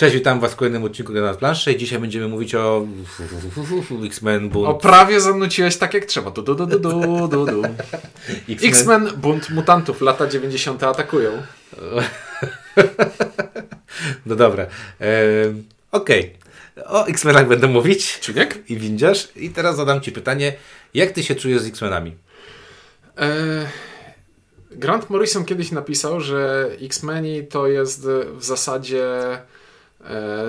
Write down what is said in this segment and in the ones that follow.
Cześć, witam Was w kolejnym odcinku na planszy. Dzisiaj będziemy mówić o X-Men Bunt. O prawie zanuciłeś tak jak trzeba. Du, du, du, du, du, du. X-Men Bunt Mutantów, lata 90. atakują. No dobra. E, Okej. O X-Menach będę mówić. Czuniek? I windziarz. I teraz zadam Ci pytanie. Jak Ty się czujesz z X-Menami? E, Grant Morrison kiedyś napisał, że X-Meni to jest w zasadzie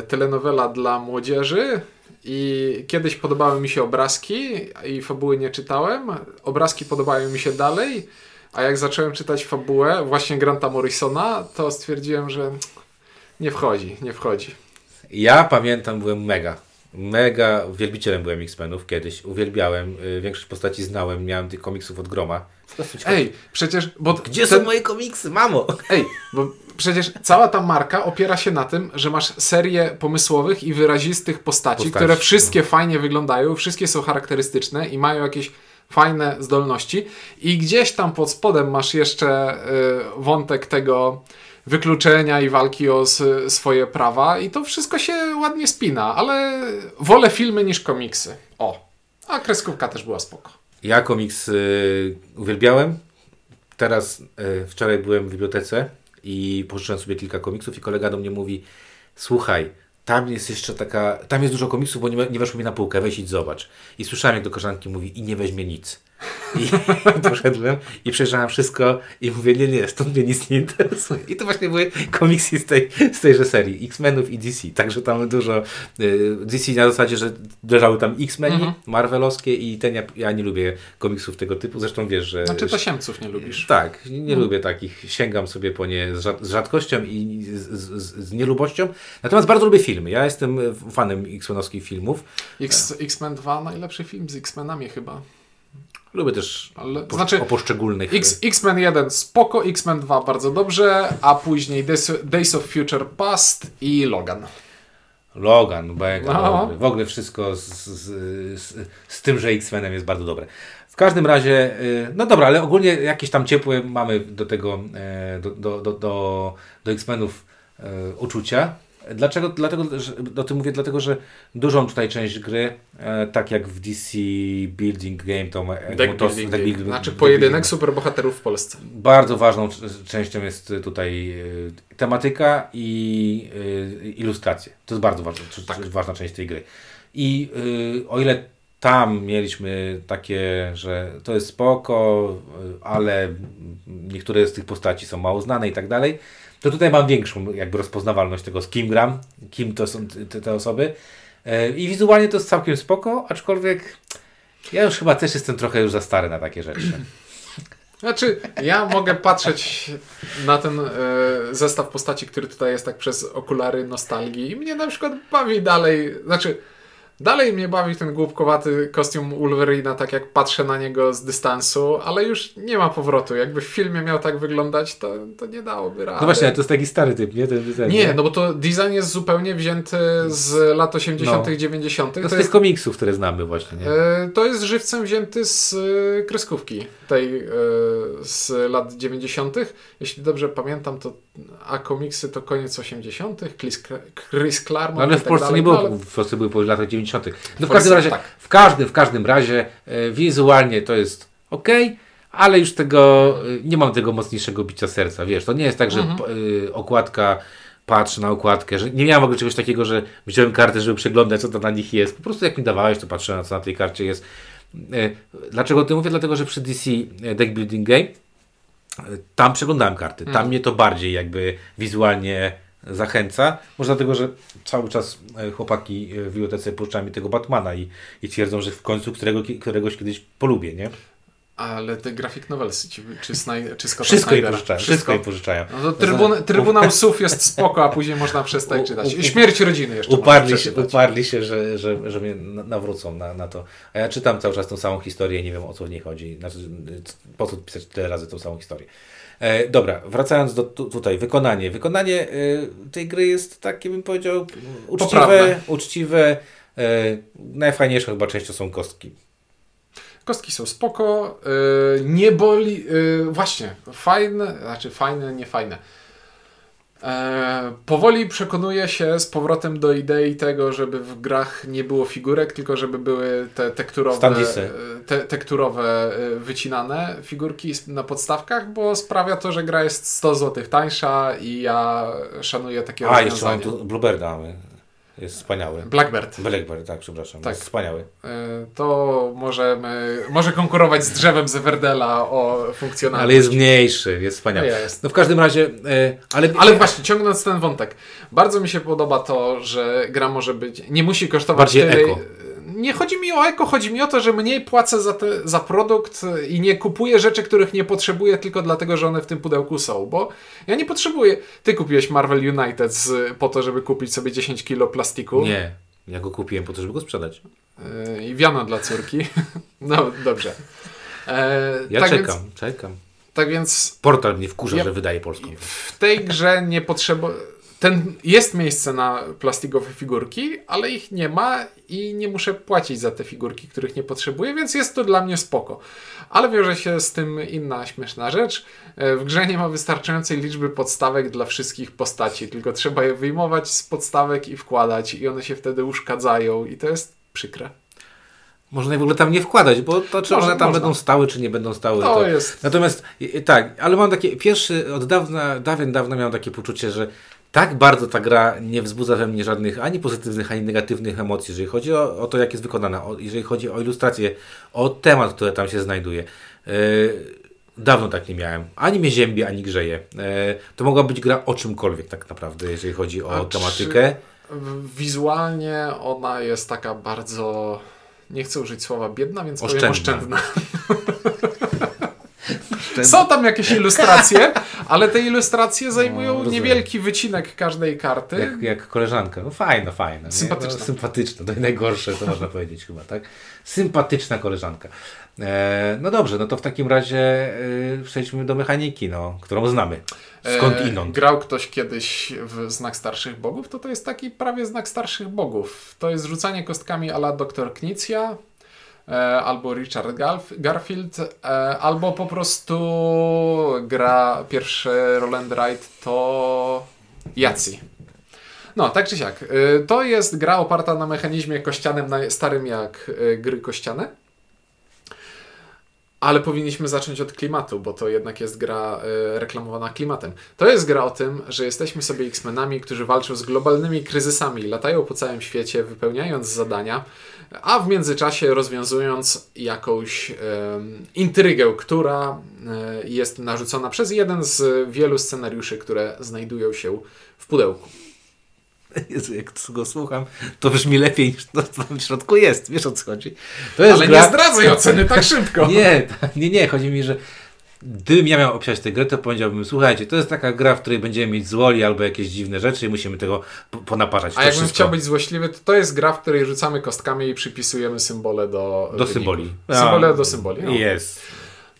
telenowela dla młodzieży i kiedyś podobały mi się obrazki i fabuły nie czytałem. Obrazki podobają mi się dalej, a jak zacząłem czytać fabułę właśnie Granta Morrisona, to stwierdziłem, że nie wchodzi, nie wchodzi. Ja pamiętam, byłem mega. Mega wielbicielem byłem X-Menów kiedyś. Uwielbiałem. y, Większość postaci znałem. Miałem tych komiksów od groma. Ej, przecież... Bo Gdzie ten- są moje komiksy, mamo? Ej, bo przecież cała ta marka opiera się na tym, że masz serię pomysłowych i wyrazistych postaci, Postaci, które no. wszystkie fajnie wyglądają, wszystkie są charakterystyczne i mają jakieś fajne zdolności. I gdzieś tam pod spodem masz jeszcze y, wątek tego wykluczenia i walki o swoje prawa i to wszystko się ładnie spina, ale wolę filmy niż komiksy. O, a kreskówka też była spoko. Ja komiks y, uwielbiałem. Teraz y, wczoraj byłem w bibliotece i pożyczyłem sobie kilka komiksów i kolega do mnie mówi słuchaj, tam jest jeszcze taka, tam jest dużo komiksów, bo nie, nie weszło mi na półkę, weź idź zobacz. I słyszałem jak do koleżanki mówi i nie weźmie nic. I poszedłem i przejrzałem wszystko i mówię, nie, nie, stąd mnie nic nie interesuje. I to właśnie były komiksy z, tej, z tejże serii, X-Menów i DC. Także tam dużo y, DC na zasadzie, że leżały tam X-Meni, Mhm. Marvelowskie i ten, ja, ja nie lubię komiksów tego typu, zresztą wiesz, że... Znaczy tasiemców nie lubisz. Tak, nie, nie lubię takich. Sięgam sobie po nie z, rzad- z rzadkością i z, z, z, nielubością. Natomiast bardzo lubię filmy. Ja jestem e, fanem X-Menowskich filmów. X-Men 2 najlepszy film z X-Menami chyba. Lubię też Ale, po, znaczy o poszczególnych. X, X-Men 1 spoko, X-Men 2 bardzo dobrze, a później Days, Days of Future Past i Logan. Logan, mega No. dobry. W ogóle wszystko z, z, z, z tym, że X-Menem jest bardzo dobre. W każdym razie, y, no dobra, ale ogólnie jakieś tam ciepłe mamy do tego, e, do, do, do, do, X-Menów uczucia. Dlaczego? Dlatego, że, o tym mówię, dlatego, że dużą tutaj część gry, e, tak jak w DC Building Game, to ma- Deck to- building, deck building- znaczy pojedynek superbohaterów w Polsce. Bardzo ważną częścią jest tutaj y, tematyka i y, ilustracje. To jest bardzo ważna, Tak. ważna część tej gry. I y, o ile tam mieliśmy takie, że to jest spoko, y, ale niektóre z tych postaci są mało znane i tak dalej, to tutaj mam większą jakby rozpoznawalność tego, z kim gram, kim to są te, te osoby. Y, I wizualnie to jest całkiem spoko, aczkolwiek ja już chyba też jestem trochę już za stary na takie rzeczy. Znaczy, ja mogę patrzeć na ten e, zestaw postaci, który tutaj jest tak przez okulary nostalgii i mnie na przykład bawi dalej, znaczy dalej mnie bawi ten głupkowaty kostium Wolverina, tak jak patrzę na niego z dystansu, ale już nie ma powrotu. Jakby w filmie miał tak wyglądać, to, to nie dałoby rady. No właśnie, ale to jest taki stary typ, nie? Ten, ten, Nie, no bo to design jest zupełnie wzięty z lat 80., No. 90. To z To tych jest, komiksów, które znamy właśnie, nie? e, to jest żywcem wzięty z e, kreskówki tej e, z lat 90. Jeśli dobrze pamiętam, to a komiksy to koniec 80., Chris, Chris Claremont No ale w tak Polsce dalej, nie było, no, ale w Polsce były po latach 90. No w Polsce każdym razie, tak. w każdym, w każdym razie e, wizualnie to jest ok, ale już tego, e, nie mam tego mocniejszego bicia serca, wiesz, to nie jest tak, że Mhm. e, okładka, patrz na okładkę, że nie miałem w ogóle czegoś takiego, że wziąłem kartę, żeby przeglądać, co to na nich jest. Po prostu jak mi dawałeś, to patrzyłem, co na tej karcie jest. E, Dlaczego o tym mówię? Dlatego, że przy DC Deck Building Game tam przeglądałem karty. Tam mnie to bardziej jakby wizualnie zachęca. Może dlatego, że cały czas e, chłopaki e, w bibliotece puszczają mi tego Batmana i, i twierdzą, że w końcu którego, któregoś kiedyś polubię, nie? Ale te graphic novelsy, ci- czy, Snaj, czy Scotta Wszystko Snydera? pożyczają. Wszystko jej pożyczają. No to trybun, Trybunał SUF jest spoko, a później można przestać czytać. I śmierć rodziny jeszcze Uparli się, uparli się że, że, że mnie na- nawrócą na, na to. A ja czytam cały czas tą samą historię i nie wiem o co w niej chodzi. Znaczy, po co pisać tyle razy tą samą historię. E, dobra, wracając do tu, tutaj, wykonanie. Wykonanie e, tej gry jest takie, bym powiedział, uczciwe, Poprawne. uczciwe. E, najfajniejsze chyba częścią są kostki. Kostki są spoko, yy, nie boli, właśnie, fajne, znaczy fajne, nie fajne. E, powoli przekonuję się z powrotem do idei tego, żeby w grach nie było figurek, tylko żeby były te tekturowe, Standisy. te, tekturowe e, wycinane figurki na podstawkach, bo sprawia to, że gra jest 100 zł tańsza i ja szanuję takie A, jeszcze mam rozwiązanie. tu Bluebirda mamy. Jest wspaniały. Blackbird. Blackbird, tak, przepraszam. Tak. Jest wspaniały. E, To możemy, może konkurować z drzewem z Everdela o funkcjonalność. Ale jest mniejszy, jest wspaniały. No jest. No w każdym razie, e, ale... Ale właśnie, ciągnąc ten wątek, bardzo mi się podoba to, że gra może być, nie musi kosztować Bardziej tyle. eko. Nie chodzi mi o eko, chodzi mi o to, że mniej płacę za, te, za produkt i nie kupuję rzeczy, których nie potrzebuję tylko dlatego, że one w tym pudełku są, bo ja nie potrzebuję. Ty kupiłeś Marvel United z, po to, żeby kupić sobie 10 kilo plastiku Nie, ja go kupiłem po to, żeby go sprzedać. yy, i wiano dla córki. No dobrze. E, Ja tak czekam, Więc, czekam. tak więc Portal mnie wkurza, Ja- że wydaje polską. w tej grze nie potrzebuję. Ten jest miejsce na plastikowe figurki, ale ich nie ma i nie muszę płacić za te figurki, których nie potrzebuję, więc jest to dla mnie spoko. Ale wiąże się z tym inna śmieszna rzecz. E, W grze nie ma wystarczającej liczby podstawek dla wszystkich postaci, tylko trzeba je wyjmować z podstawek i wkładać, i one się wtedy uszkadzają, i to jest przykre. Można je w ogóle tam nie wkładać, bo to czy Można, one tam można. będą stały, czy nie będą stały. To jest. Natomiast tak, ale mam takie, pierwszy, od dawna, dawien dawno miałem takie poczucie, że tak bardzo ta gra nie wzbudza we mnie żadnych ani pozytywnych, ani negatywnych emocji, jeżeli chodzi o, o to, jak jest wykonana, o, jeżeli chodzi o ilustrację, o temat, który tam się znajduje. Yy, dawno tak nie miałem. Ani mnie ziębi, ani grzeje. Yy, to mogła być gra o czymkolwiek tak naprawdę, jeżeli chodzi o A tematykę. Wizualnie ona jest taka bardzo. Nie chcę użyć słowa biedna, więc powiem Oszczędna. Są tam jakieś ilustracje, ale te ilustracje zajmują rozumiem. niewielki wycinek każdej karty. Jak, jak koleżanka. No fajna, fajna. Sympatyczna. No, sympatyczna, to najgorsze, to można powiedzieć chyba, tak? Sympatyczna koleżanka. E, no dobrze, no to w takim razie e, przejdźmy do mechaniki, no, którą znamy. Skąd E, inąd? Grał ktoś kiedyś w Znak Starszych Bogów, to to jest taki prawie Znak Starszych Bogów. To jest rzucanie kostkami ala Dr. Knicja, e, albo Richard Garf- Garfield, e, albo po prostu gra pierwszy Roll and Ride to Jacji. No, tak czy siak. E, To jest gra oparta na mechanizmie kościanym, starym jak e, gry kościane. Ale powinniśmy zacząć od klimatu, bo to jednak jest gra e, reklamowana klimatem. To jest gra o tym, że jesteśmy sobie X-Menami, którzy walczą z globalnymi kryzysami, latają po całym świecie, wypełniając zadania, a w międzyczasie rozwiązując jakąś em, intrygę, która e, jest narzucona przez jeden z wielu scenariuszy, które znajdują się w pudełku. Jezu, jak go słucham, to brzmi lepiej niż to, co tam w środku jest. Wiesz o co chodzi? Ale gra... nie zdradzaj oceny tak szybko! Nie, nie, nie, chodzi mi, że gdybym ja miał opisać tę grę, to powiedziałbym, słuchajcie, to jest taka gra, w której będziemy mieć złoli albo jakieś dziwne rzeczy i musimy tego po- ponaparzać. A jakbym wszystko. chciał być złośliwy, to to jest gra, w której rzucamy kostkami i przypisujemy symbole do Do symboli. Symbole A, do symboli. No. Jest.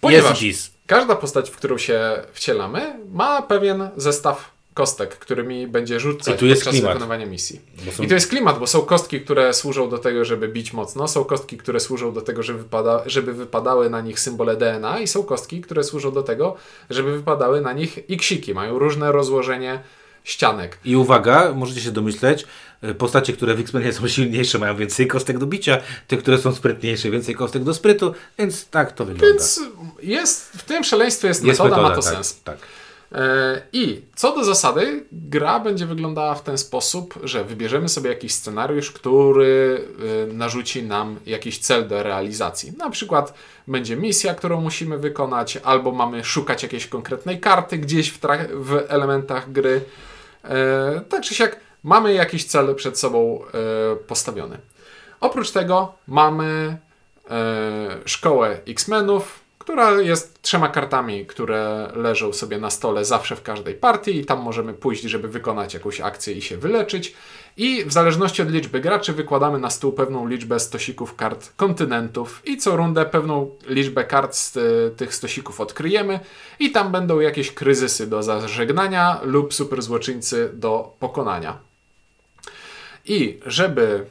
Ponieważ Jest każda postać, w którą się wcielamy, ma pewien zestaw kostek, którymi będzie rzucać I tu jest podczas klimat. wykonywania misji. Są I to jest klimat, bo są kostki, które służą do tego, żeby bić mocno, są kostki, które służą do tego, żeby, wypada, żeby wypadały na nich symbole DNA i są kostki, które służą do tego, żeby wypadały na nich iksiki. Mają różne rozłożenie ścianek. I uwaga, możecie się domyśleć, y, postacie, które w X-Menie są silniejsze, mają więcej kostek do bicia, te, które są sprytniejsze, więcej kostek do sprytu, więc tak to wygląda. Więc jest, w tym szaleństwie jest, Jest metoda, ma to tak, sens. Tak. E, I co do zasady, gra będzie wyglądała w ten sposób, że wybierzemy sobie jakiś scenariusz, który y, narzuci nam jakiś cel do realizacji. Na przykład będzie misja, którą musimy wykonać, albo mamy szukać jakiejś konkretnej karty gdzieś w, w elementach gry. E, tak czy siak, mamy jakiś cel przed sobą e, postawiony. Oprócz tego mamy e, szkołę X-Menów, która jest trzema kartami, które leżą sobie na stole zawsze w każdej partii i tam możemy pójść, żeby wykonać jakąś akcję i się wyleczyć. I w zależności od liczby graczy wykładamy na stół pewną liczbę stosików kart kontynentów i co rundę pewną liczbę kart z y, tych stosików odkryjemy i tam będą jakieś kryzysy do zażegnania lub super złoczyńcy do pokonania. I żeby e,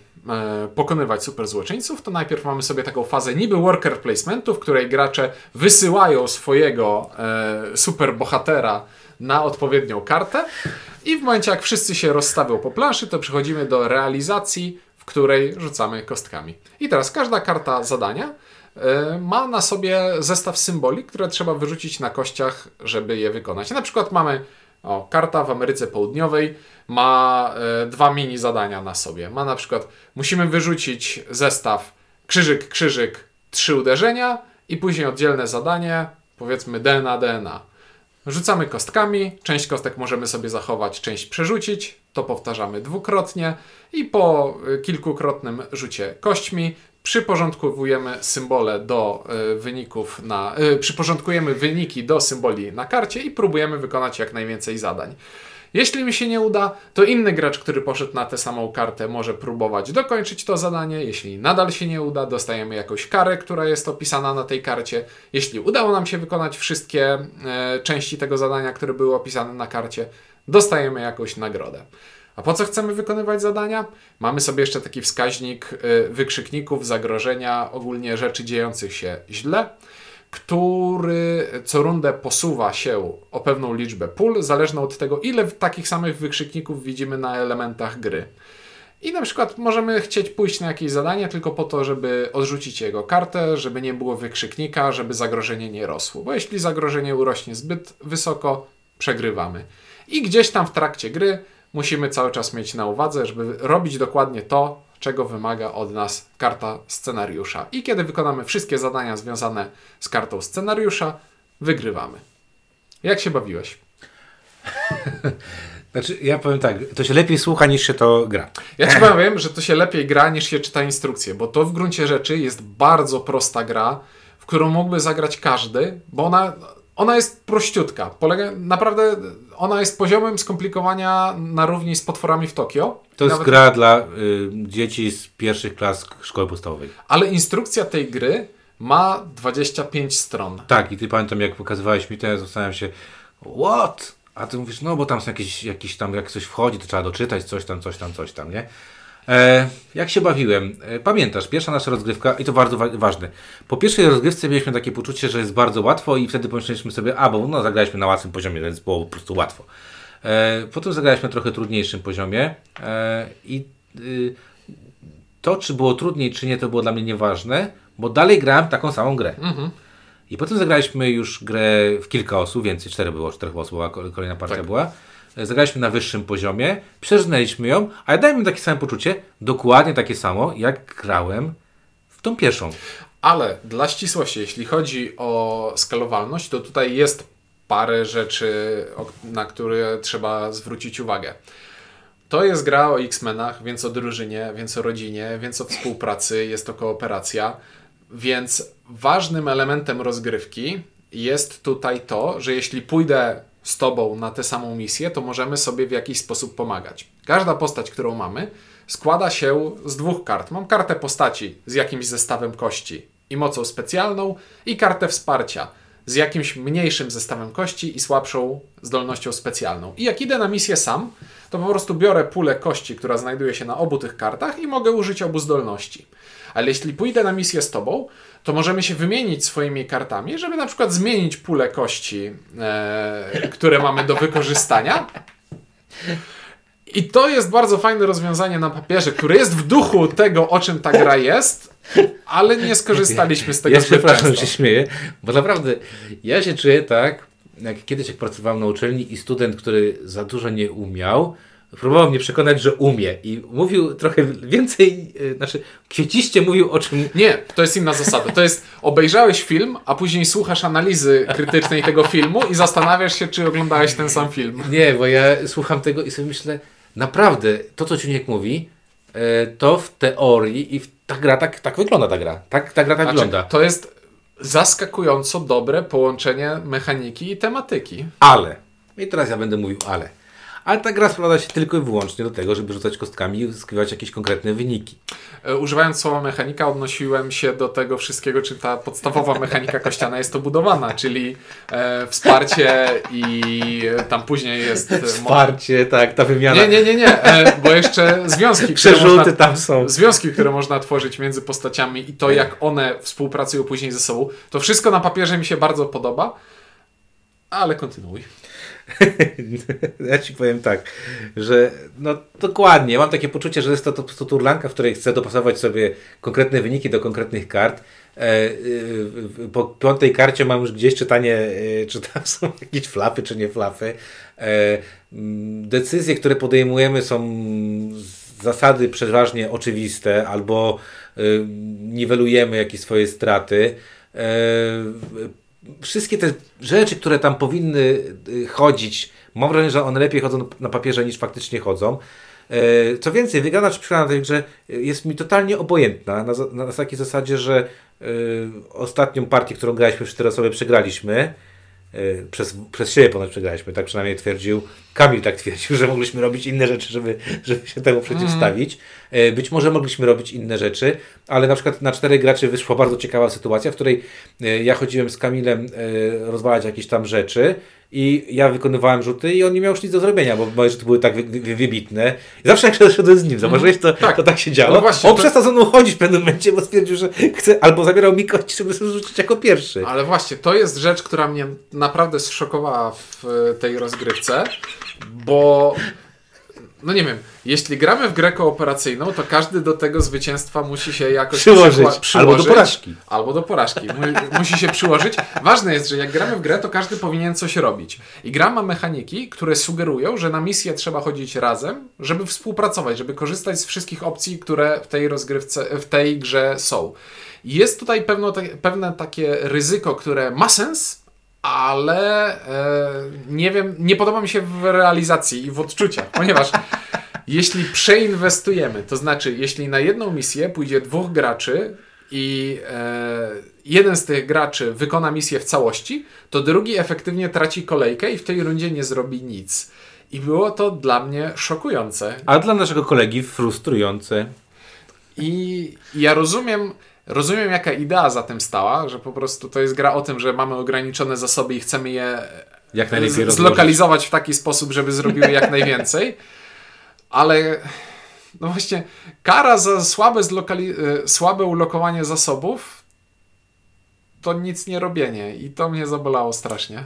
pokonywać super złoczyńców, to najpierw mamy sobie taką fazę niby worker placementu, w której gracze wysyłają swojego e, super bohatera na odpowiednią kartę. I w momencie, jak wszyscy się rozstawią po planszy, to przechodzimy do realizacji, w której rzucamy kostkami. I teraz każda karta zadania e, ma na sobie zestaw symboli, które trzeba wyrzucić na kościach, żeby je wykonać. Na przykład mamy o, karta w Ameryce Południowej, ma e, dwa mini zadania na sobie. Ma na przykład, musimy wyrzucić zestaw krzyżyk, krzyżyk, trzy uderzenia i później oddzielne zadanie, powiedzmy DNA, DNA. Rzucamy kostkami, część kostek możemy sobie zachować, część przerzucić, to powtarzamy dwukrotnie i po y, kilkukrotnym rzucie kośćmi przyporządkowujemy symbole do y, wyników na, y, przyporządkujemy wyniki do symboli na karcie i próbujemy wykonać jak najwięcej zadań. Jeśli mi się nie uda, to inny gracz, który poszedł na tę samą kartę, może próbować dokończyć to zadanie. Jeśli nadal się nie uda, dostajemy jakąś karę, która jest opisana na tej karcie. Jeśli udało nam się wykonać wszystkie e, części tego zadania, które były opisane na karcie, dostajemy jakąś nagrodę. A po co chcemy wykonywać zadania? Mamy sobie jeszcze taki wskaźnik e, wykrzykników, zagrożenia, ogólnie rzeczy dziejących się źle który co rundę posuwa się o pewną liczbę pól, zależną od tego, ile takich samych wykrzykników widzimy na elementach gry. I na przykład możemy chcieć pójść na jakieś zadanie tylko po to, żeby odrzucić jego kartę, żeby nie było wykrzyknika, żeby zagrożenie nie rosło. Bo jeśli zagrożenie urośnie zbyt wysoko, przegrywamy. I gdzieś tam w trakcie gry musimy cały czas mieć na uwadze, żeby robić dokładnie to, czego wymaga od nas karta scenariusza. I kiedy wykonamy wszystkie zadania związane z kartą scenariusza, wygrywamy. Jak się bawiłeś? Znaczy, ja powiem tak, to się lepiej słucha niż się to gra. Ja ci powiem, że to się lepiej gra niż się czyta instrukcję, bo to w gruncie rzeczy jest bardzo prosta gra, w którą mógłby zagrać każdy, bo ona ona jest prościutka. Polega, naprawdę ona jest poziomem skomplikowania na równi z potworami w Tokio. To jest Nawet... gra dla y, dzieci z pierwszych klas szkoły podstawowej. Ale instrukcja tej gry ma 25 stron. Tak, i ty pamiętam, jak pokazywałeś mi to, ja zastanawiam się, what? A ty mówisz, no bo tam są jakieś, jakieś tam, jak coś wchodzi, to trzeba doczytać, coś tam, coś tam, coś tam, nie? E, jak się bawiłem? E, pamiętasz, pierwsza nasza rozgrywka, i to bardzo wa ważne. Po pierwszej rozgrywce mieliśmy takie poczucie, że jest bardzo łatwo, i wtedy pomyśleliśmy sobie, a bo no, zagraliśmy na łatwym poziomie, więc było po prostu łatwo. E, potem zagraliśmy na trochę trudniejszym poziomie, e, i y, to, czy było trudniej, czy nie, to było dla mnie nieważne, bo dalej grałem taką samą grę. Mhm. I potem zagraliśmy już grę w kilka osób, więcej, cztery było, czterech osób, kolejna partia tak. była zagraliśmy na wyższym poziomie, przeżnęliśmy ją, ale dajmy mi takie samo poczucie, dokładnie takie samo, jak grałem w tą pierwszą. Ale dla ścisłości, jeśli chodzi o skalowalność, to tutaj jest parę rzeczy, na które trzeba zwrócić uwagę. To jest gra o X-Menach, więc o drużynie, więc o rodzinie, więc o współpracy, jest to kooperacja. Więc ważnym elementem rozgrywki jest tutaj to, że jeśli pójdę z Tobą na tę samą misję, to możemy sobie w jakiś sposób pomagać. Każda postać, którą mamy, składa się z dwóch kart. Mam kartę postaci z jakimś zestawem kości i mocą specjalną, i kartę wsparcia z jakimś mniejszym zestawem kości i słabszą zdolnością specjalną. I jak idę na misję sam, to po prostu biorę pulę kości, która znajduje się na obu tych kartach i mogę użyć obu zdolności. Ale jeśli pójdę na misję z tobą, to możemy się wymienić swoimi kartami, żeby na przykład zmienić pulę kości, e, które mamy do wykorzystania. I to jest bardzo fajne rozwiązanie na papierze, które jest w duchu tego, o czym ta gra jest, ale nie skorzystaliśmy z tego Ja przepraszam, się śmieję, bo naprawdę ja się czuję tak, jak kiedyś jak pracowałem na uczelni i student, który za dużo nie umiał, próbował mnie przekonać, że umie i mówił trochę więcej, yy, znaczy kwieciście mówił o czym... Nie, to jest inna zasada. To jest obejrzałeś film, a później słuchasz analizy krytycznej tego filmu i zastanawiasz się, czy oglądałeś ten sam film. Nie, bo ja słucham tego i sobie myślę, naprawdę, to co Ciuniek mówi, yy, to w teorii i w, ta gra tak, tak wygląda ta gra. Tak, ta gra tak znaczy, wygląda. To jest zaskakująco dobre połączenie mechaniki i tematyki. Ale, i teraz ja będę mówił ale ale ta gra sprowadza się tylko i wyłącznie do tego, żeby rzucać kostkami i uzyskiwać jakieś konkretne wyniki. E, używając słowa mechanika, odnosiłem się do tego wszystkiego, czy ta podstawowa mechanika kościana jest budowana, czyli e, wsparcie i tam później jest... E, wsparcie, tak, ta wymiana. Nie, nie, nie, nie, e, bo jeszcze związki, Przerzuty można, tam są. Związki, które można tworzyć między postaciami i to, jak one współpracują później ze sobą, to wszystko na papierze mi się bardzo podoba, ale kontynuuj. ja ci powiem tak, że no dokładnie, mam takie poczucie, że jest to, to, to turlanka, w której chcę dopasować sobie konkretne wyniki do konkretnych kart. E, e, po piątej karcie mam już gdzieś czytanie, e, czy tam są jakieś flapy, czy nie flapy. Decyzje, które podejmujemy są zasady przeważnie oczywiste, albo niwelujemy jakieś swoje straty wszystkie te rzeczy, które tam powinny y, chodzić, mam wrażenie, że one lepiej chodzą na papierze niż faktycznie chodzą. E, co więcej, wygrana czy przegrana tej grze jest mi totalnie obojętna, na, na takiej zasadzie, że y, ostatnią partię, którą graliśmy w cztery osoby, przegraliśmy. Y, przez, przez siebie ponad przegraliśmy, tak przynajmniej twierdził. Kamil tak twierdził, że mogliśmy robić inne rzeczy, żeby, żeby się temu przeciwstawić. Mm. Być może mogliśmy robić inne rzeczy, ale na przykład na czterech graczy wyszła bardzo ciekawa sytuacja, w której e, ja chodziłem z Kamilem rozwalać jakieś tam rzeczy i ja wykonywałem rzuty i on nie miał już nic do zrobienia, bo moje rzuty były tak wy, wy, wybitne. I zawsze jak szedłem z nim, zauważyłeś, to tak, to tak się działo. No właśnie, on to... przestał ze mną chodzić w pewnym momencie, bo stwierdził, że chce, albo zabierał mi kości, żeby sobie rzucić jako pierwszy. Ale właśnie, to jest rzecz, która mnie naprawdę zszokowała w tej rozgrywce, bo no nie wiem, jeśli gramy w grę kooperacyjną, to każdy do tego zwycięstwa musi się jakoś przyłożyć. przyłożyć albo do porażki. Albo do porażki. musi się przyłożyć. Ważne jest, że jak gramy w grę, to każdy powinien coś robić. I gra ma mechaniki, które sugerują, że na misję trzeba chodzić razem, żeby współpracować, żeby korzystać z wszystkich opcji, które w tej rozgrywce, w tej grze są. Jest tutaj pewno, pewne takie ryzyko, które ma sens, ale e, nie wiem, nie podoba mi się w realizacji i w odczuciach, ponieważ jeśli przeinwestujemy, to znaczy jeśli na jedną misję pójdzie dwóch graczy i e, jeden z tych graczy wykona misję w całości, to drugi efektywnie traci kolejkę i w tej rundzie nie zrobi nic. I było to dla mnie szokujące. A dla naszego kolegi frustrujące. I ja rozumiem, Rozumiem, jaka idea za tym stała, że po prostu to jest gra o tym, że mamy ograniczone zasoby i chcemy je jak najlepiej zlokalizować w taki sposób, żeby zrobiły jak najwięcej. Ale no właśnie, kara za słabe, zlokali- e, słabe ulokowanie zasobów to nic nie robienie i to mnie zabolało strasznie.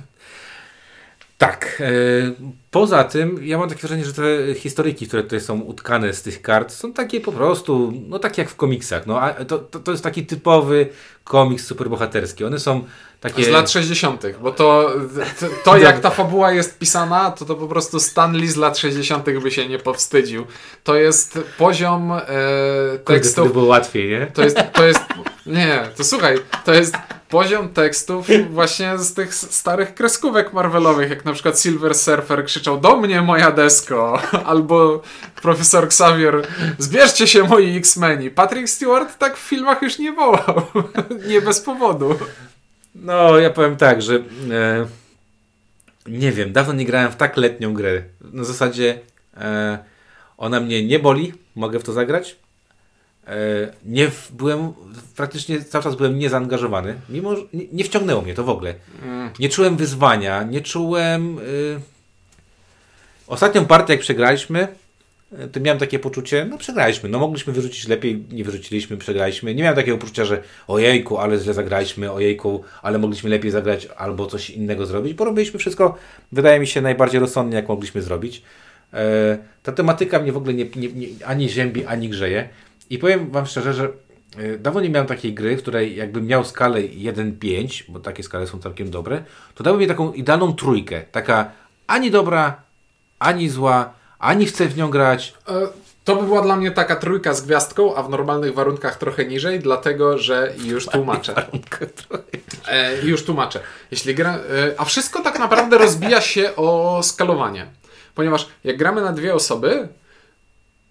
Tak. E, poza tym, ja mam takie wrażenie, że te historyjki, które tutaj są utkane z tych kart, są takie po prostu, no tak jak w komiksach. No, to, to, to jest taki typowy komiks superbohaterski. One są takie... Z lat 60., bo to, to, to jak ta fabuła jest pisana, to to po prostu Stanley z lat 60. by się nie powstydził. To jest poziom e, tekstów... To było łatwiej, nie? To jest, to jest... Nie, to słuchaj, to jest poziom tekstów właśnie z tych starych kreskówek Marvelowych, jak na przykład Silver Surfer krzyczał do mnie moja desko, albo profesor Xavier zbierzcie się moi X-Meni. Patrick Stewart tak w filmach już nie wołał. nie bez powodu. No, ja powiem tak, że e, nie wiem, dawno nie grałem w tak letnią grę. Na zasadzie e, ona mnie nie boli, mogę w to zagrać. E, nie byłem, praktycznie cały czas byłem niezaangażowany, mimo że nie, nie wciągnęło mnie to w ogóle. Mm. Nie czułem wyzwania, nie czułem. Y... Ostatnią partię, jak przegraliśmy, to miałem takie poczucie, no przegraliśmy, no mogliśmy wyrzucić lepiej, nie wyrzuciliśmy, przegraliśmy. Nie miałem takiego poczucia, że ojejku, ale źle zagraliśmy, ojejku, ale mogliśmy lepiej zagrać albo coś innego zrobić, bo robiliśmy wszystko, wydaje mi się, najbardziej rozsądnie, jak mogliśmy zrobić. E, ta tematyka mnie w ogóle nie, nie, nie, ani ziębi, ani grzeje. I powiem Wam szczerze, że e, dawno nie miałem takiej gry, w której jakbym miał skalę 1-5, bo takie skale są całkiem dobre, to dałby mi taką idealną trójkę. Taka ani dobra, ani zła, ani chcę w nią grać. E, to by była dla mnie taka trójka z gwiazdką, a w normalnych warunkach trochę niżej, dlatego że już tłumaczę. E, już tłumaczę. Jeśli gra, e, a wszystko tak naprawdę rozbija się o skalowanie. Ponieważ jak gramy na dwie osoby,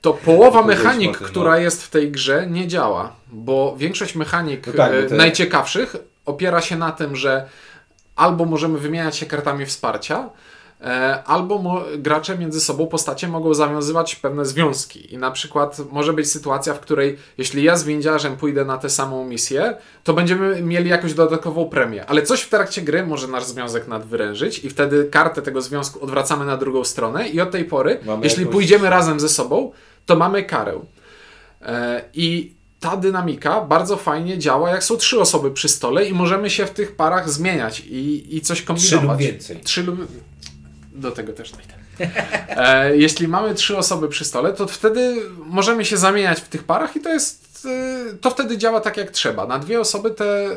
to połowa mechanik, która no. jest w tej grze, nie działa, bo większość mechanik no tak, e, te... najciekawszych opiera się na tym, że albo możemy wymieniać się kartami wsparcia, albo gracze między sobą, postacie mogą zawiązywać pewne związki. I na przykład może być sytuacja, w której jeśli ja z windziarzem pójdę na tę samą misję, to będziemy mieli jakąś dodatkową premię. Ale coś w trakcie gry może nasz związek nadwyrężyć i wtedy kartę tego związku odwracamy na drugą stronę i od tej pory, Mamy jeśli jakąś... pójdziemy razem ze sobą, to mamy karę. E, I ta dynamika bardzo fajnie działa, jak są trzy osoby przy stole i możemy się w tych parach zmieniać i, i coś kombinować. Trzy lub więcej. Trzy lub... Do tego też dojdę. E, jeśli mamy trzy osoby przy stole, to wtedy możemy się zamieniać w tych parach i to jest. e, To wtedy działa tak jak trzeba. Na dwie osoby te. e,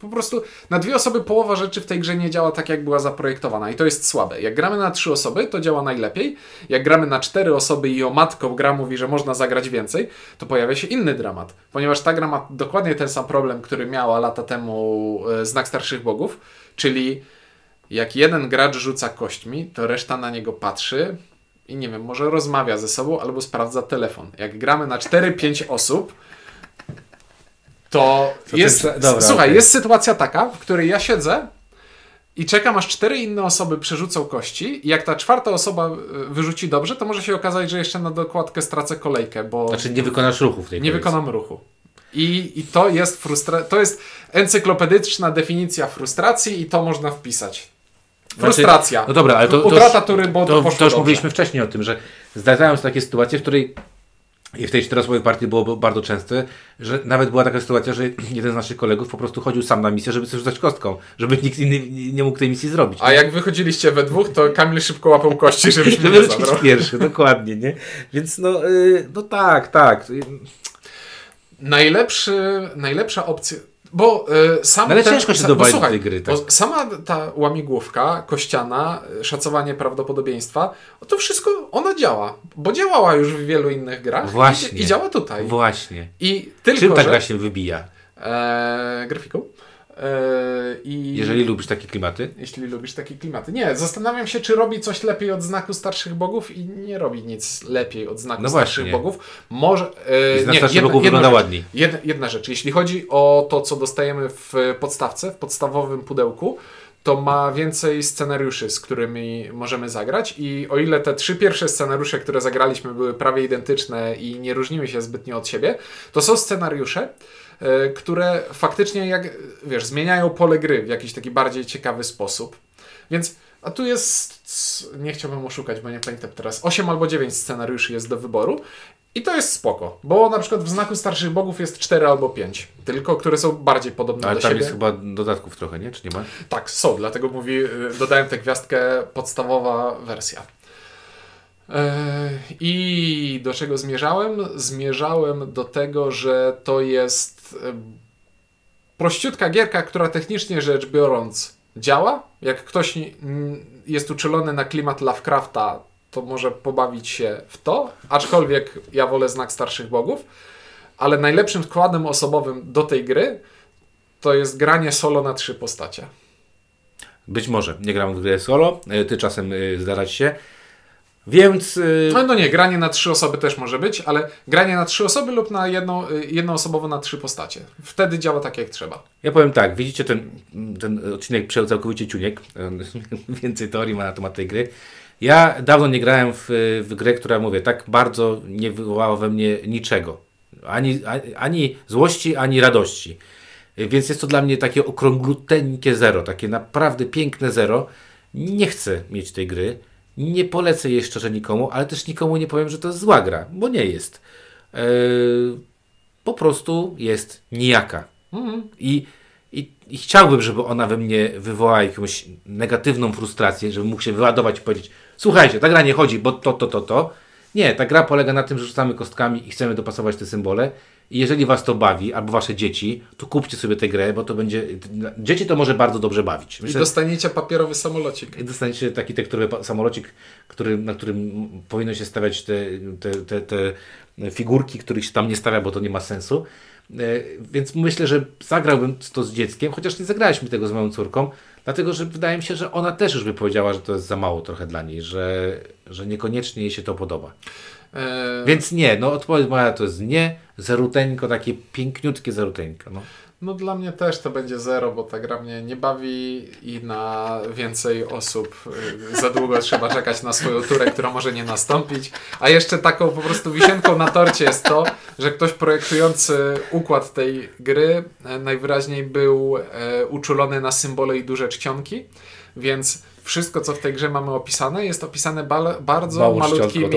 Po prostu. Na dwie osoby połowa rzeczy w tej grze nie działa tak, jak była zaprojektowana. I to jest słabe. Jak gramy na trzy osoby, to działa najlepiej. Jak gramy na cztery osoby i o matko gra mówi, że można zagrać więcej, to pojawia się inny dramat. Ponieważ ta gra ma dokładnie ten sam problem, który miała lata temu e, Znak Starszych Bogów, czyli jak jeden gracz rzuca kośćmi, to reszta na niego patrzy i nie wiem, może rozmawia ze sobą albo sprawdza telefon. Jak gramy na 4-5 osób, to To jest. ty- dobra, słuchaj, okej. jest sytuacja taka, w której ja siedzę i czekam, aż cztery inne osoby przerzucą kości, i jak ta czwarta osoba y, wyrzuci dobrze, to może się okazać, że jeszcze na dokładkę stracę kolejkę, bo Znaczy nie wykonasz ruchu w tej nie wykonam ruchu. I, i to jest frustra- to jest encyklopedyczna definicja frustracji i to można wpisać. Frustracja. No dobra, ale to, to, Utrata już, tury, bo to, to, to już mówiliśmy wcześniej o tym, że zdarzają się takie sytuacje, w której i w tej czteroosobowej partii było bardzo częste, że nawet była taka sytuacja, że jeden z naszych kolegów po prostu chodził sam na misję, żeby sobie rzucać kostką, żeby nikt inny nie- mógł tej misji zrobić. A jak wychodziliście we dwóch, to Kamil szybko łapał kości, żebyś Żeby nie zabrał. pierwszy, dokładnie, nie? Więc no, y, no tak, tak. Najlepszy, najlepsza opcja... Bo y, sam No ale ten, ciężko się sa- dobawić bo do słuchaj, tej gry, tak. bo sama ta łamigłówka, kościana, szacowanie prawdopodobieństwa, to wszystko, ona działa. Bo działała już w wielu innych grach Właśnie. i, i działa tutaj. Właśnie. I tylko, Czym ta że... gra się wybija? E, grafiką. E, i Jeżeli lubisz takie klimaty? jeśli lubisz takie klimaty. Nie, zastanawiam się, czy robi coś lepiej od znaku starszych bogów i nie robi nic lepiej od znaku No starszych właśnie. bogów. Może. E, Znak nie, starszych jedna, bogów jedna wygląda ładniej. Jedna, jedna rzecz. Jeśli chodzi o to, co dostajemy w podstawce, w podstawowym pudełku, to ma więcej scenariuszy, z którymi możemy zagrać. I o ile te trzy pierwsze scenariusze, które zagraliśmy, były prawie identyczne i nie różniły się zbytnio od siebie, to są scenariusze, które faktycznie, jak wiesz, zmieniają pole gry w jakiś taki bardziej ciekawy sposób. Więc, a tu jest, nie chciałbym oszukać, bo nie pamiętam teraz, 8 albo 9 scenariuszy jest do wyboru. I to jest spoko, bo na przykład w znaku starszych bogów jest 4 albo 5, tylko które są bardziej podobne Ale do tam siebie. jest chyba dodatków trochę, nie? Czy nie ma? Tak, są, dlatego mówi, y, dodałem tę gwiazdkę podstawowa wersja. E, I do czego zmierzałem? Zmierzałem do tego, że to jest e, prościutka gierka, która technicznie rzecz biorąc działa. Jak ktoś jest uczulony na klimat Lovecrafta, to może pobawić się w to, aczkolwiek ja wolę znak starszych bogów. Ale najlepszym składem osobowym do tej gry to jest granie solo na trzy postacie. Być może. Nie gram w grę solo. y, Ty czasem zdarza ci się. Więc y, No, no nie, granie na trzy osoby też może być, ale granie na trzy osoby lub na jedno, y, jednoosobowo na trzy postacie. Wtedy działa tak jak trzeba. ja powiem tak, widzicie ten, ten odcinek przejął całkowicie ciuniek. Więcej teorii ma na temat tej gry. Ja dawno nie grałem w, w grę, która mówię, tak bardzo nie wywołała we mnie niczego. Ani, ani, złości, ani radości. Więc jest to dla mnie takie okrągluteńkie zero, takie naprawdę piękne zero. Nie chcę mieć tej gry. Nie polecę jej szczerze nikomu, ale też nikomu nie powiem, że to jest zła gra, bo nie jest. Yy, po prostu jest nijaka. I, i, I chciałbym, żeby ona we mnie wywołała jakąś negatywną frustrację, żebym mógł się wyładować i powiedzieć: Słuchajcie, ta gra nie chodzi, bo to, to, to, to. Nie, ta gra polega na tym, że rzucamy kostkami i chcemy dopasować te symbole. Jeżeli was to bawi, albo wasze dzieci, to kupcie sobie tę grę, bo to będzie. Dzieci to może bardzo dobrze bawić. I dostaniecie papierowy samolocik. I dostaniecie taki tekturowy samolocik, który, na którym powinno się stawiać te, te, te, te figurki, których się tam nie stawia, bo to nie ma sensu. E, Więc myślę, że zagrałbym to z dzieckiem, chociaż nie zagraliśmy tego z moją córką, dlatego że wydaje mi się, że ona też już by powiedziała, że to jest za mało trochę dla niej, że, że niekoniecznie jej się to podoba. E, Więc nie, no odpowiedź moja to jest nie, zeruteńko, takie piękniutkie zeruteńko. No. No dla mnie też to będzie zero, bo ta gra mnie nie bawi i na więcej osób y, za długo trzeba czekać na swoją turę, która może nie nastąpić. A jeszcze taką po prostu wisienką na torcie jest to, że ktoś projektujący układ tej gry e, najwyraźniej był e, uczulony na symbole i duże czcionki, więc wszystko, co w tej grze mamy opisane, jest opisane bardzo Mało malutkimi,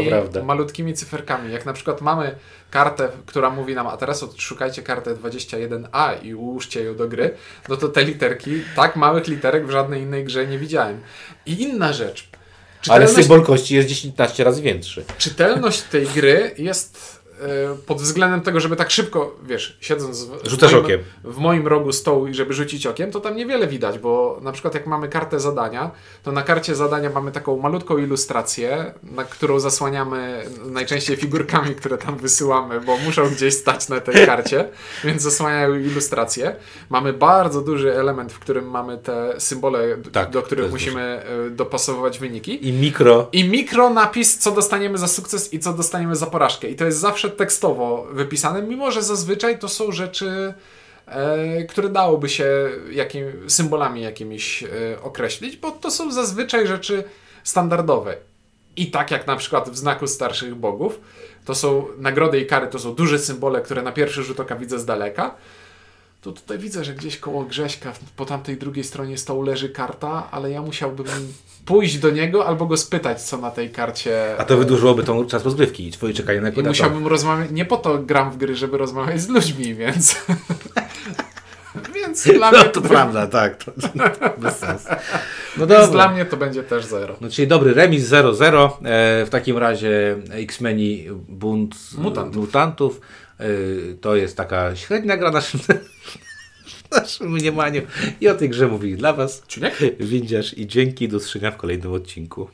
malutkimi cyferkami. Jak na przykład mamy kartę, która mówi nam, a teraz odszukajcie kartę 21A i ułóżcie ją do gry, no to te literki, tak małych literek w żadnej innej grze nie widziałem. I inna rzecz. Ale Czytelność- symbol kości jest 10 razy większy. Czytelność tej gry jest pod względem tego, żeby tak szybko, wiesz, siedząc w, Rzucasz w, moim, okiem. w moim rogu stołu i żeby rzucić okiem, to tam niewiele widać, bo na przykład jak mamy kartę zadania, to na karcie zadania mamy taką malutką ilustrację, na którą zasłaniamy najczęściej figurkami, które tam wysyłamy, bo muszą gdzieś stać na tej karcie, więc zasłaniają ilustrację. Mamy bardzo duży element, w którym mamy te symbole, Tak, do których musimy e, dopasowywać wyniki. I mikro. I mikronapis, co dostaniemy za sukces i co dostaniemy za porażkę. I to jest zawsze tekstowo wypisane, mimo że zazwyczaj to są rzeczy, e, które dałoby się jakim, symbolami jakimiś e, określić, bo to są zazwyczaj rzeczy standardowe. I tak jak na przykład w znaku starszych bogów, to są nagrody i kary, to są duże symbole, które na pierwszy rzut oka widzę z daleka. To tutaj widzę, że gdzieś koło Grześka po tamtej drugiej stronie stołu leży karta, ale ja musiałbym pójść do niego albo go spytać, co na tej karcie. A to wydłużyłoby tą czas rozgrywki i twoje czekanie na I to. musiałbym rozmawiać. Nie po to gram w gry, żeby rozmawiać z ludźmi, więc. więc dla No mnie to to, prawda, tak. To, bez sensu. No Więc dla dobra. mnie to będzie też zero. No, czyli dobry remis 0-0. E, w takim razie X-Meni Bunt Mutantów. mutantów. E, to jest taka średnia gra naszym, w naszym mniemaniu. I o tej grze mówili dla Was Czuniek? Windziarz i dzięki. Do usłyszenia w kolejnym odcinku.